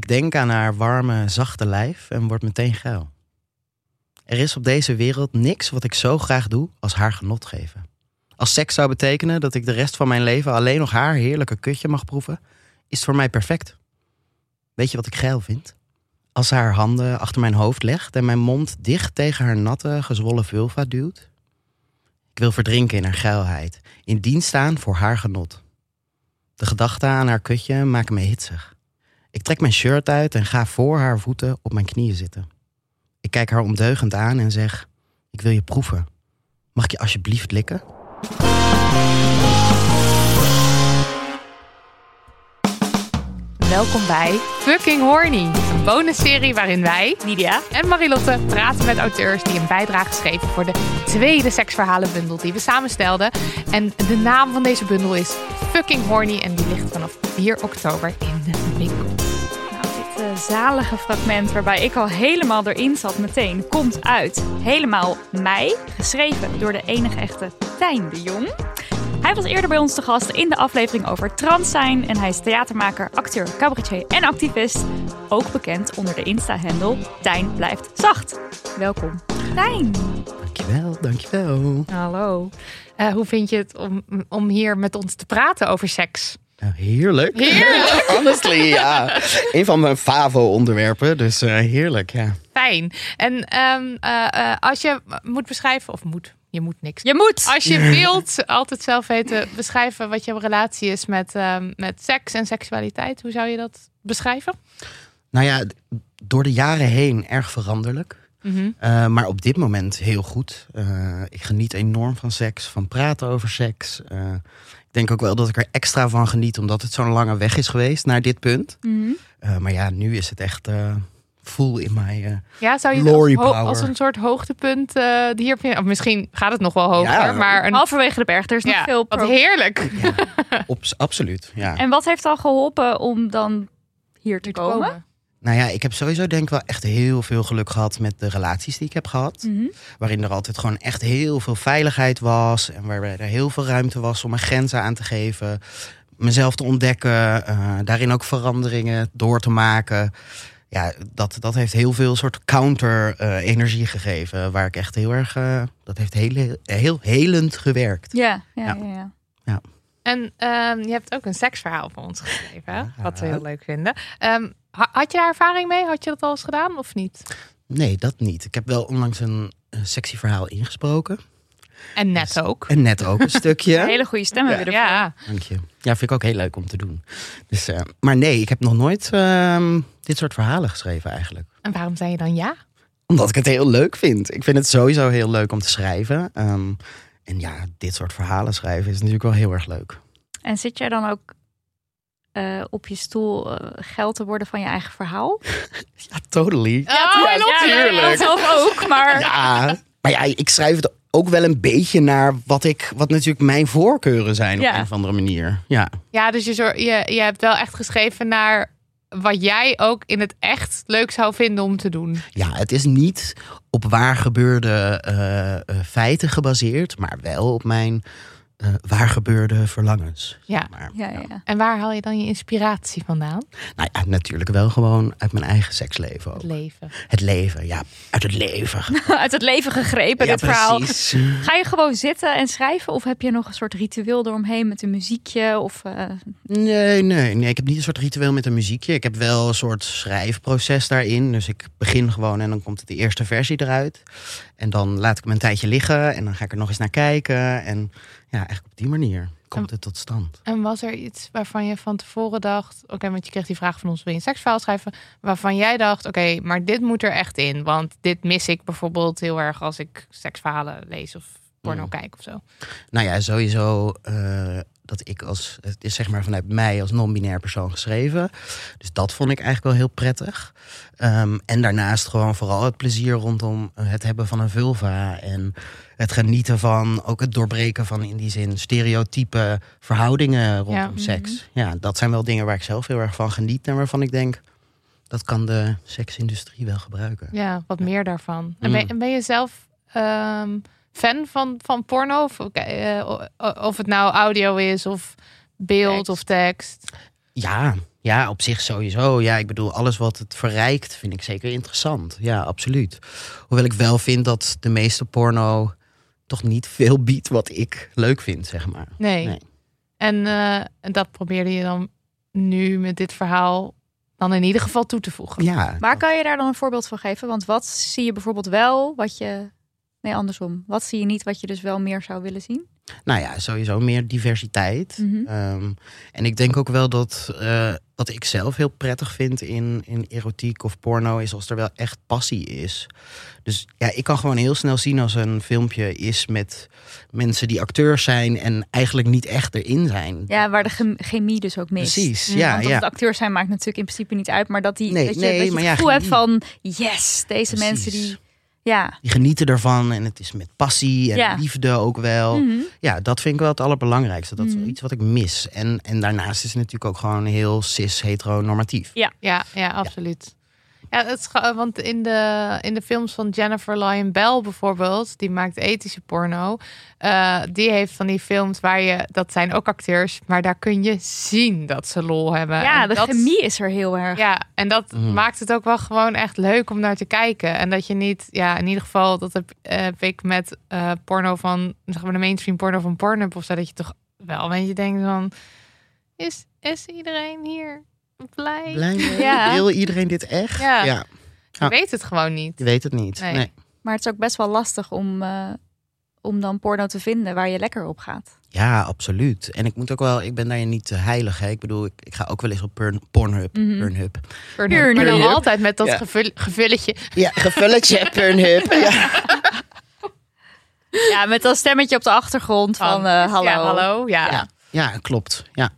Ik denk aan haar warme, zachte lijf en word meteen geil. Er is op deze wereld niks wat ik zo graag doe als haar genot geven. Als seks zou betekenen dat ik de rest van mijn leven alleen nog haar heerlijke kutje mag proeven, is het voor mij perfect. Weet je wat ik geil vind? Als haar handen achter mijn hoofd legt en mijn mond dicht tegen haar natte, gezwollen vulva duwt. Ik wil verdrinken in haar geilheid, in dienst staan voor haar genot. De gedachten aan haar kutje maken me hitsig. Ik trek mijn shirt uit en ga voor haar voeten op mijn knieën zitten. Ik kijk haar ondeugend aan en zeg: Ik wil je proeven. Mag ik je alsjeblieft likken? Welkom bij Fucking Horny, een bonusserie waarin wij, Lydia en Marilotte, praten met auteurs die een bijdrage schreven voor de tweede seksverhalenbundel die we samenstelden. En de naam van deze bundel is Fucking Horny en die ligt vanaf 4 oktober in de winkel. Zalige fragment waarbij ik al helemaal erin zat meteen komt uit Helemaal Mij, geschreven door de enige echte Tijn de Jong. Hij was eerder bij ons te gast in de aflevering over trans zijn en hij is theatermaker, acteur, cabaretier en activist. Ook bekend onder de Insta-handle Tijn blijft zacht. Welkom, Tijn. Dankjewel, dankjewel. Hallo. Eh, hoe vind je het om, om hier met ons te praten over seks? Nou, heerlijk. Heerlijk. Honestly, ja. Een van mijn favo-onderwerpen, dus eh, heerlijk, ja. Fijn. En ehm, eh, eh, als je moet beschrijven, of moet, je moet niks. Je moet! Als je wilt altijd zelf weten, beschrijven wat jouw relatie is met, ehm, met seks en seksualiteit. Hoe zou je dat beschrijven? Nou ja, door de jaren heen erg veranderlijk. Mhm. Eh, maar op dit moment heel goed. Eh, ik geniet enorm van seks, van praten over seks. Eh, ik denk ook wel dat ik er extra van geniet, omdat het zo'n lange weg is geweest naar dit punt. Mhm. Eh, maar ja, nu is het echt eh full in mijn. eh, Ja, zou je het Glory als, als een soort hoogtepunt eh die hier vind- Of misschien gaat het nog wel hoger, Ja. maar een, Halverwege de berg, er is nog ja, veel wat heerlijk. op, absoluut, ja. En wat heeft al geholpen om dan hier te komen? Nou ja, ik heb sowieso denk ik wel echt heel veel geluk gehad met de relaties die ik heb gehad. Mhm. Waarin er altijd gewoon echt heel veel veiligheid was. En waarbij er heel veel ruimte was om mijn grenzen aan te geven. Mezelf te ontdekken. eh, daarin ook veranderingen door te maken. Ja, dat, dat heeft heel veel soort counter-energie gegeven. Waar ik echt heel erg... eh, dat heeft heel, heel helend gewerkt. Ja, ja, Ja. ja. ja. En ehm, je hebt ook een seksverhaal voor ons geschreven? Ja. wat we heel leuk vinden. Ehm, ha- had je daar ervaring mee? Had je dat al eens gedaan of niet? Nee, dat niet. Ik heb wel onlangs een, een sexy verhaal ingesproken. En net ook. En net ook een stukje. Een hele goede stem hebben we ervoor. Ja, Dank je. Ja, vind ik ook heel leuk om te doen. Dus, eh, maar nee, ik heb nog nooit ehm, dit soort verhalen geschreven eigenlijk. en waarom zei je dan ja? Omdat ik het heel leuk vind. Ik vind het sowieso heel leuk om te schrijven. Ehm, en ja, dit soort verhalen schrijven is natuurlijk wel heel erg leuk. En zit jij dan ook eh, op je stoel eh, geld te worden van je eigen verhaal? Ja, totally. Ja, natuurlijk. zelf ook, maar... Ja, maar ja, ik schrijf het ook wel een beetje naar wat ik, wat natuurlijk mijn voorkeuren zijn Ja. op een of andere manier. Ja, Ja, dus je, je, je hebt wel echt geschreven naar wat jij ook in het echt leuk zou vinden om te doen. ja het is niet op waar gebeurde eh, eh, feiten gebaseerd, maar wel op mijn eh, waar gebeurde verlangens. Ja. Maar, Ja, ja, ja. En waar haal je dan je inspiratie vandaan? Nou ja, natuurlijk wel gewoon uit mijn eigen seksleven ook. Het leven. Het leven, ja, uit het leven. Uit het leven gegrepen, ja, dit verhaal. Ga je gewoon zitten en schrijven? Of heb je nog een soort ritueel eromheen met een muziekje? Of, eh, Nee, nee, nee. Ik heb niet een soort ritueel met een muziekje. Ik heb wel een soort schrijfproces daarin. Dus ik begin gewoon en dan komt de eerste versie eruit. En dan laat ik hem een tijdje liggen en dan ga ik er nog eens naar kijken. En ja, eigenlijk op die manier komt het tot stand. En was er iets waarvan je van tevoren dacht... Oké, want je kreeg die vraag van ons, wil je een seksverhaal schrijven? Waarvan jij dacht, oké, maar dit moet er echt in. Want dit mis ik bijvoorbeeld heel erg als ik seksverhalen lees of porno Mm. kijk of zo. Nou ja, sowieso eh, dat ik als, het is zeg maar vanuit mij als non-binair persoon geschreven. Dus dat vond ik eigenlijk wel heel prettig. Ehm, en daarnaast gewoon vooral het plezier rondom het hebben van een vulva. En het genieten van ook het doorbreken van in die zin stereotype verhoudingen rondom Ja. seks. Ja, dat zijn wel dingen waar ik zelf heel erg van geniet. En waarvan ik denk, dat kan de seksindustrie wel gebruiken. Ja, wat meer daarvan. En, Mm. ben, en ben je zelf ehm, fan van, van porno? Of, eh, of het nou audio is of beeld Tekst. of tekst? Ja, ja, op zich sowieso. Ja, ik bedoel, alles wat het verrijkt vind ik zeker interessant. Ja, absoluut. Hoewel ik wel vind dat de meeste porno toch niet veel biedt wat ik leuk vind, zeg maar. Nee. Nee. En, eh, en dat probeerde je dan nu met dit verhaal dan in ieder geval toe te voegen. Ja, waar kan je daar dan een voorbeeld van geven? Want wat zie je bijvoorbeeld wel wat je... Nee, andersom. Wat zie je niet wat je dus wel meer zou willen zien? nou ja, sowieso meer diversiteit. Mhm. Ehm, en ik denk ook wel dat eh, wat ik zelf heel prettig vind in, in erotiek of porno is als er wel echt passie is. Dus ja, ik kan gewoon heel snel zien als een filmpje is met mensen die acteurs zijn en eigenlijk niet echt erin zijn. Ja, waar de chem- chemie dus ook mist. Precies, Mm, ja, Want dat ja. het acteurs zijn maakt natuurlijk in principe niet uit. Maar dat, die, Nee, dat je, nee, dat je het ja, gevoel hebt van... Yes, deze Precies. mensen die... Ja. Die genieten ervan en het is met passie en Ja. liefde ook wel. Mhm. Ja, dat vind ik wel het allerbelangrijkste. Dat is wel Mhm. iets wat ik mis. En, en daarnaast is het natuurlijk ook gewoon heel cis-heteronormatief. Ja, ja, absoluut. Ja, het is, want in de, in de films van Jennifer Lyon Bell bijvoorbeeld, die maakt ethische porno. eh, die heeft van die films waar je, dat zijn ook acteurs, maar daar kun je zien dat ze lol hebben. Ja, En de dat- chemie is er heel erg. Ja, en dat Mhm. maakt het ook wel gewoon echt leuk om naar te kijken. En dat je niet, ja, in ieder geval, dat heb, eh, heb ik met eh, porno van, zeg maar de mainstream porno van Pornhub of zo, dat je toch wel een beetje denkt van, is, is iedereen hier blij? Blij mee? Ja. Wil iedereen dit echt? Ja. ja. Je weet het gewoon niet. Je weet het niet. Nee. Nee. Maar het is ook best wel lastig om, eh, om dan porno te vinden waar je lekker op gaat. Ja, absoluut. En ik moet ook wel, ik ben daar niet te heilig. Hè. Ik bedoel, ik, ik ga ook wel eens op Porn, Pornhub. Mhm. Pornhub. Pornhub. Maar dan Pornhub. altijd met dat Ja. gevul- gevulletje. Ja, gevulletje Pornhub. Ja. Ja, met dat stemmetje op de achtergrond van eh, hallo. Ja, hallo. Ja. Ja. ja, klopt. Ja.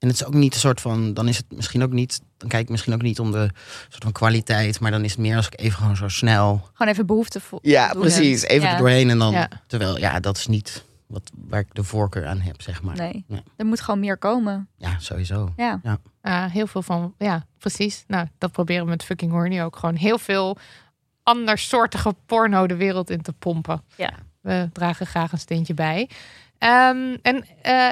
En het is ook niet een soort van, dan is het misschien ook niet, dan kijk ik misschien ook niet om de soort van kwaliteit, maar dan is het meer als ik even gewoon zo snel. Gewoon even behoefte Ja, doen precies. Even Ja. er doorheen en dan, Ja. terwijl, ja, dat is niet wat, waar ik de voorkeur aan heb, zeg maar. Nee. Er moet gewoon meer komen. Ja, sowieso. Ja. Uh, heel veel van, ja, precies. Nou, dat proberen we met fucking horny ook gewoon heel veel andersoortige porno de wereld in te pompen. Ja. We dragen graag een steentje bij. Ehm, en eh,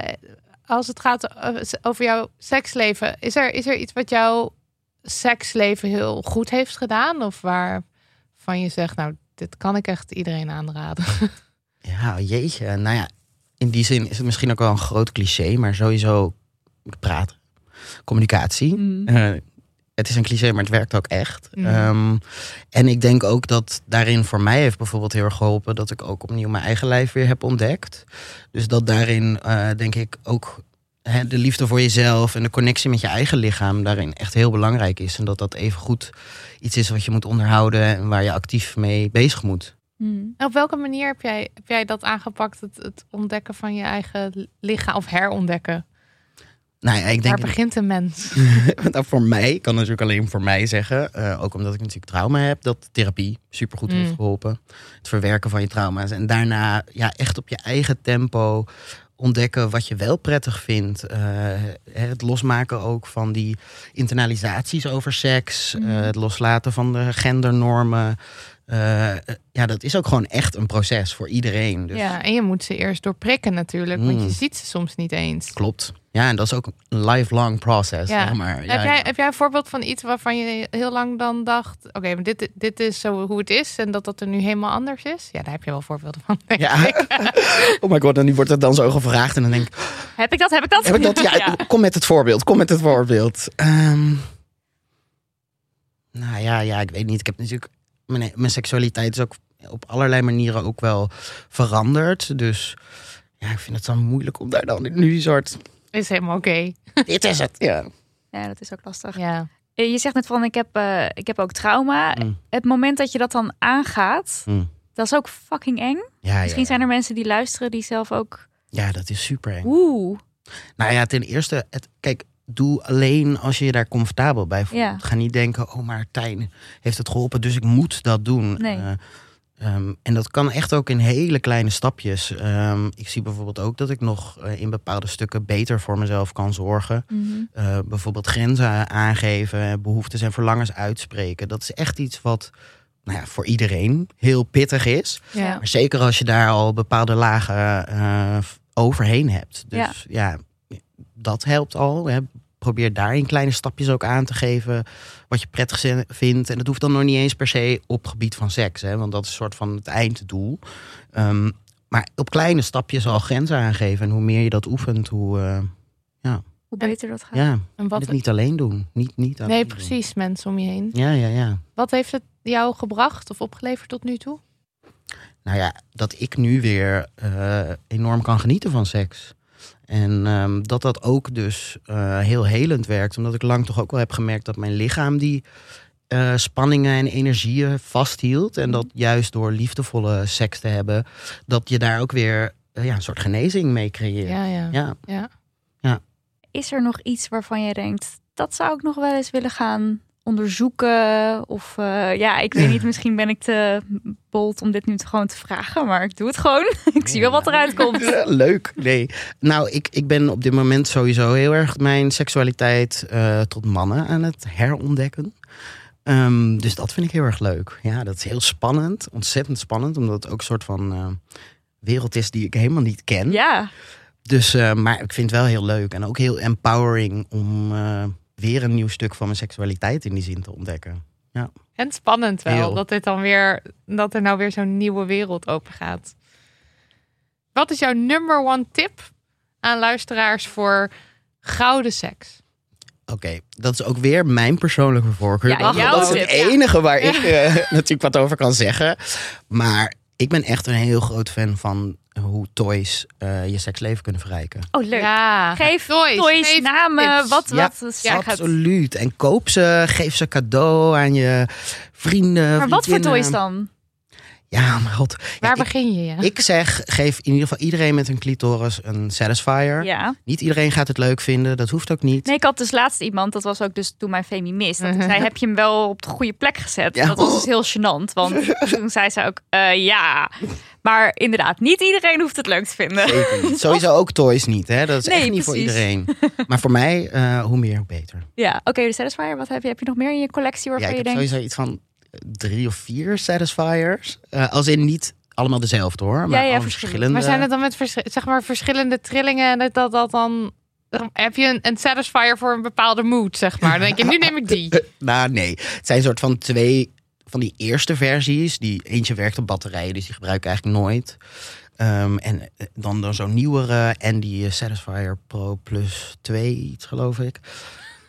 als het gaat eh, over jouw seksleven, is er, is er iets wat jouw seksleven heel goed heeft gedaan? Of waarvan je zegt, nou, dit kan ik echt iedereen aanraden? Ja, jeetje. Nou ja, in die zin is het misschien ook wel een groot cliché, maar sowieso praten. Communicatie. Mm. Eh, het is een cliché, maar het werkt ook echt. Mhm. Ehm, en ik denk ook dat daarin voor mij heeft bijvoorbeeld heel erg geholpen dat ik ook opnieuw mijn eigen lijf weer heb ontdekt. Dus dat daarin eh, denk ik ook hè, de liefde voor jezelf en de connectie met je eigen lichaam daarin echt heel belangrijk is. En dat dat even goed iets is wat je moet onderhouden en waar je actief mee bezig moet. Mm. Op welke manier heb jij, heb jij dat aangepakt, het, het ontdekken van je eigen lichaam of herontdekken? Nou ja, ik denk Waar begint een mens? nou, voor mij, ik kan natuurlijk alleen voor mij zeggen, eh, ook omdat ik natuurlijk trauma heb, dat therapie supergoed Mm. heeft geholpen. Het verwerken van je trauma's. En daarna ja, echt op je eigen tempo ontdekken wat je wel prettig vindt. Eh, het losmaken ook van die internalisaties over seks. Mhm. eh, het loslaten van de gendernormen. ja, dat is ook gewoon echt een proces voor iedereen. Dus Ja, en je moet ze eerst doorprikken natuurlijk, want je Mm. ziet ze soms niet eens. klopt. Ja, en dat is ook een lifelong process. Ja. Maar. Ja, heb, jij, ja. heb jij een voorbeeld van iets waarvan je heel lang dan dacht... oké, maar dit, dit is zo hoe het is en dat dat er nu helemaal anders is? Ja, daar heb je wel voorbeelden van. denk Ja. ik. Oh my god, en nu wordt het dan zo gevraagd. En dan denk ik, Heb ik dat? Heb ik dat? heb ik dat? Ja, kom met het voorbeeld. Kom met het voorbeeld. Ehm, nou ja, ja, ik weet niet. Ik heb natuurlijk... Mijn, mijn seksualiteit is ook op allerlei manieren ook wel veranderd. Dus ja, ik vind het zo moeilijk om daar dan nu een soort... Is helemaal oké. Dit is het. Ja. Ja, dat is ook lastig. Ja. Eh, Je zegt net van, ik heb, eh, ik heb ook trauma. Mm. Het moment dat je dat dan aangaat, Mm. dat is ook fucking eng. Ja, Misschien ja. zijn er mensen die luisteren die zelf ook... ja, dat is super eng. Oeh. Nou ja, ten eerste, het, kijk, doe alleen als je je daar comfortabel bij voelt. Ja. Ga niet denken, oh maar Tijn heeft het geholpen, dus ik moet dat doen. Nee. Eh, ehm, en dat kan echt ook in hele kleine stapjes. Ehm, ik zie bijvoorbeeld ook dat ik nog eh, in bepaalde stukken beter voor mezelf kan zorgen. Mhm. Eh, bijvoorbeeld grenzen aangeven, behoeftes en verlangens uitspreken. Dat is echt iets wat nou ja, voor iedereen heel pittig is. Ja. Maar zeker als je daar al bepaalde lagen eh, overheen hebt. Dus ja. dat helpt al. Hè. Probeer daar in kleine stapjes ook aan te geven wat je prettig vindt. En dat hoeft dan nog niet eens per se op gebied van seks. Hè, want dat is een soort van het einddoel. Ehm, maar op kleine stapjes al grenzen aangeven. En hoe meer je dat oefent, hoe... eh, Hoe beter dat gaat. ja, En wat, het niet alleen doen. Niet, niet alleen nee, doen. precies, mensen om je heen. Ja, ja, ja. Wat heeft het jou gebracht of opgeleverd tot nu toe? Nou ja, dat ik nu weer eh, enorm kan genieten van seks. En ehm, dat dat ook dus eh, heel helend werkt. Omdat ik lang toch ook wel heb gemerkt dat mijn lichaam die eh, spanningen en energieën vasthield. En dat juist door liefdevolle seks te hebben, dat je daar ook weer eh, ja, een soort genezing mee creëert. Ja, ja. Ja. ja. Is er nog iets waarvan je denkt, dat zou ik nog wel eens willen gaan onderzoeken? Of ja, ik weet niet, misschien ben ik te bold om dit nu te gewoon te vragen, maar ik doe het gewoon. ik zie wel wat eruit komt. Leuk. Nee. Nou, ik, ik ben op dit moment sowieso heel erg mijn seksualiteit eh, tot mannen aan het herontdekken. Ehm, dus dat vind ik heel erg leuk. Ja, dat is heel spannend. Ontzettend spannend. Omdat het ook een soort van eh, wereld is die ik helemaal niet ken. Ja, Dus, eh, maar ik vind het wel heel leuk. En ook heel empowering om weer een nieuw stuk van mijn seksualiteit in die zin te ontdekken. En spannend wel, Heel. dat dit dan weer, dat er nou weer zo'n nieuwe wereld open gaat. Wat is jouw number one tip aan luisteraars voor gouden seks? Oké, dat is ook weer mijn persoonlijke voorkeur. Ja, dat is tip, het ja. enige waar ik eh, natuurlijk wat over kan zeggen. Maar ik ben echt een heel groot fan van hoe toys eh, je seksleven kunnen verrijken. oh leuk. Ja, Geef toys, Toys, geef namen, tips. wat, Ja, wat het. Absoluut. En koop ze, geef ze cadeau aan je vrienden. Maar wat voor toys dan? Ja, maar god. Ja, Waar ik, begin je? Ja? ik zeg, geef in ieder geval iedereen met een clitoris een satisfier. Ja. Niet iedereen gaat het leuk vinden, dat hoeft ook niet. Nee, ik had dus laatst iemand, dat was ook dus toen mijn Femi mis. Dat ik Mhm. zei, heb je hem wel op de goede plek gezet? Ja. Dat was dus heel gênant, want toen zei ze ook, eh, ja. Maar inderdaad, niet iedereen hoeft het leuk te vinden. Zeker niet. Sowieso ook toys niet, hè? Dat is Nee, echt niet voor precies. iedereen. Maar voor mij, eh, hoe meer, hoe beter. Ja, oké, de Satisfier, wat heb je? Heb je nog meer in je collectie Ja, waarvan ik je heb denkt... sowieso iets van eh, drie of vier satisfiers. Eh, als in niet allemaal dezelfde hoor, maar Ja, ja, verschillende. verschillende. Maar zijn het dan met vers- zeg maar verschillende trillingen en dat dat, dat dan heb je een, een satisfier voor een bepaalde mood zeg maar? Dan denk je nu neem ik die. Nou, nee. Het zijn een soort van twee van die eerste versies. Die eentje werkt op batterijen, dus die gebruik ik eigenlijk nooit. Ehm, en eh, dan, dan zo'n nieuwere en die eh, Satisfyer Pro Plus 2, iets geloof ik.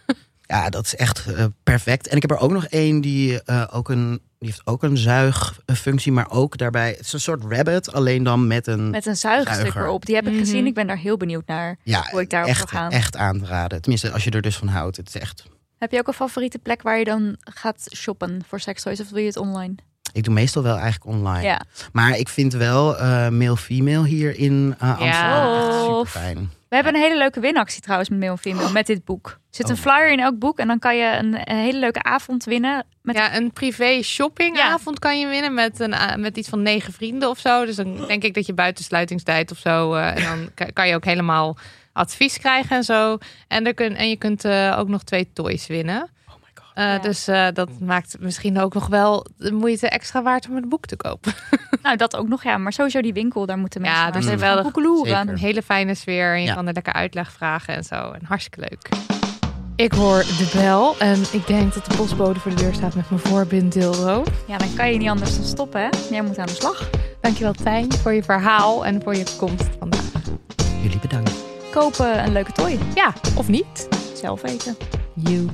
ja, dat is echt eh, perfect. En ik heb er ook nog één die, eh, ook een, die heeft ook een zuigfunctie, maar ook daarbij... Het is een soort rabbit, alleen dan met een... Met een zuigstuk erop. Die heb ik Mhm. gezien. Ik ben daar heel benieuwd naar. ja, hoe ik daarop echt, zou gaan. echt aan te raden. Tenminste, als je er dus van houdt. Het is echt... Heb je ook een favoriete plek waar je dan gaat shoppen voor sekstoys? Of doe je het online? Ik doe meestal wel eigenlijk online. Ja. Maar ik vind wel eh male-female hier in eh, Amsterdam echt Oh. super fijn. We hebben een hele leuke winactie trouwens met Mail Female, met dit boek. Er zit een Oh. flyer in elk boek en dan kan je een, een hele leuke avond winnen. Met Ja, een privé shoppingavond kan je winnen met, een, a- met iets van negen vrienden of zo. Dus dan denk ik dat je buiten sluitingstijd of zo. eh, en dan ka- kan je ook helemaal advies krijgen en zo. En, er kun, en je kunt eh, ook nog twee toys winnen. Oh my god. Eh, Ja. Dus eh, dat maakt misschien ook nog wel de moeite extra waard om het boek te kopen. Nou, dat ook nog, ja. Maar sowieso die winkel, daar moeten mensen Ja, maar dat is eens wel. Een hele fijne sfeer en je Ja. kan er lekker uitleg vragen en zo. En hartstikke leuk. Ik hoor de bel en ik denk dat de postbode voor de deur staat met mijn voorbinddildo. Ja, dan kan je niet anders dan stoppen, hè? Jij moet aan de slag. Dankjewel Tijn voor je verhaal en voor je komst vandaag. Jullie bedankt. Kopen een leuke toy. Ja, of niet? Zelf weten. You.